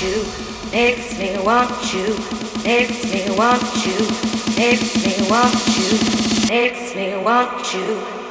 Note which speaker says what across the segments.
Speaker 1: you, makes me want you, makes me want you, makes me want you, makes me want you.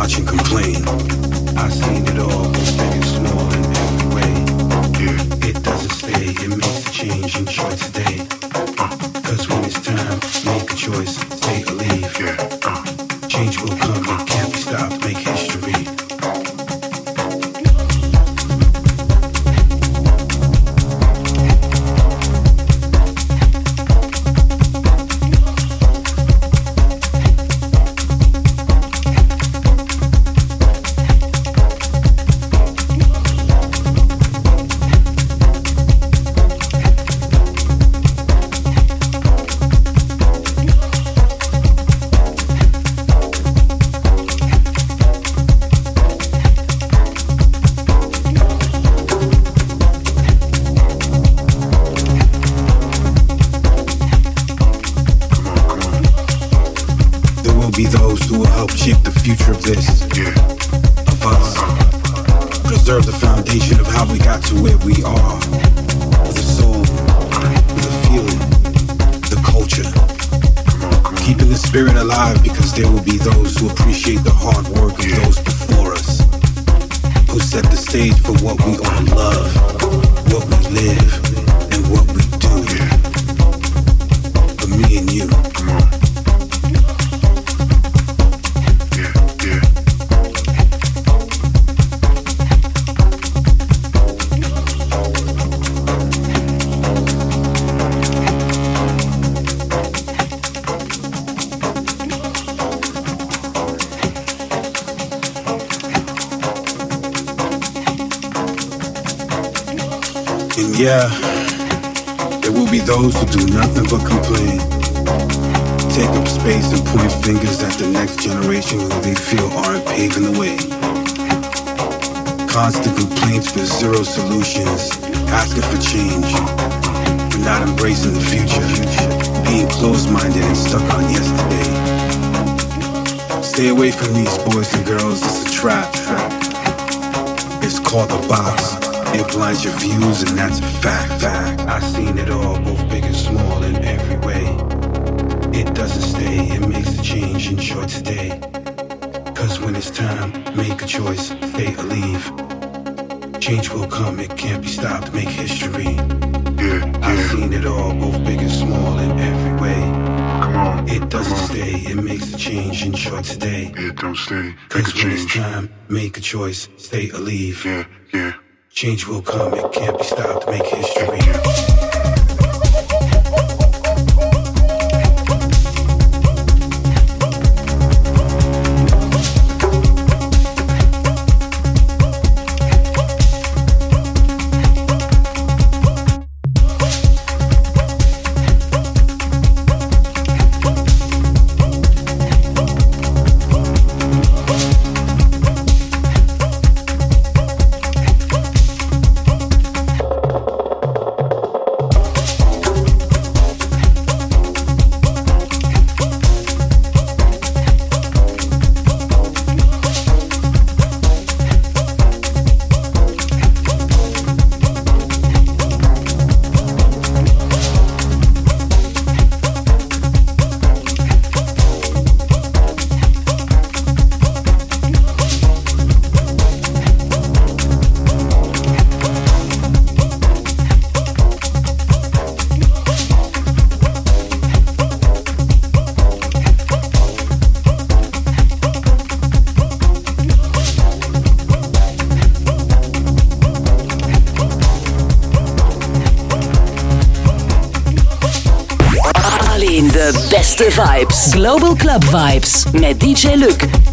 Speaker 2: watch and complain. I've seen it all, big and small in every way. It doesn't stay, it makes a change in choice. be those who do nothing but complain, take up space and point fingers at the next generation who they feel aren't paving the way. Constant complaints with zero solutions, asking for change, but not embracing the future, being closed-minded and stuck on yesterday. Stay away from these boys and girls, it's a trap. It's called the box. It blinds your views, and that's a fact. fact. I've seen it all, both big and small, in every way. It doesn't stay, it makes a change. Enjoy today. Cause when it's time, make a choice, stay or leave. Change will come, it can't be stopped, make history. Yeah,
Speaker 3: yeah. I've
Speaker 2: seen it all, both big and small, in every way.
Speaker 3: Come on,
Speaker 2: it doesn't stay, it makes a change, enjoy today.
Speaker 3: It don't stay, Cause when change. it's
Speaker 2: time, make a choice, stay or leave.
Speaker 3: Yeah, yeah.
Speaker 2: Change will come, it can't be stopped, make history.
Speaker 4: Vibes. Global Club Vibes met DJ Luke.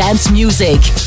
Speaker 4: Dance music.